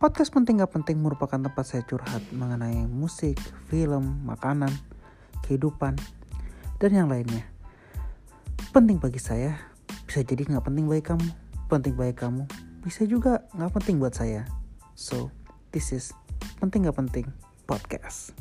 Podcast penting gak penting merupakan tempat saya curhat mengenai musik, film, makanan, kehidupan, dan yang lainnya. Penting bagi saya, bisa jadi gak penting bagi kamu. Penting bagi kamu, bisa juga gak penting buat saya. So, this is Penting Gak Penting Podcast.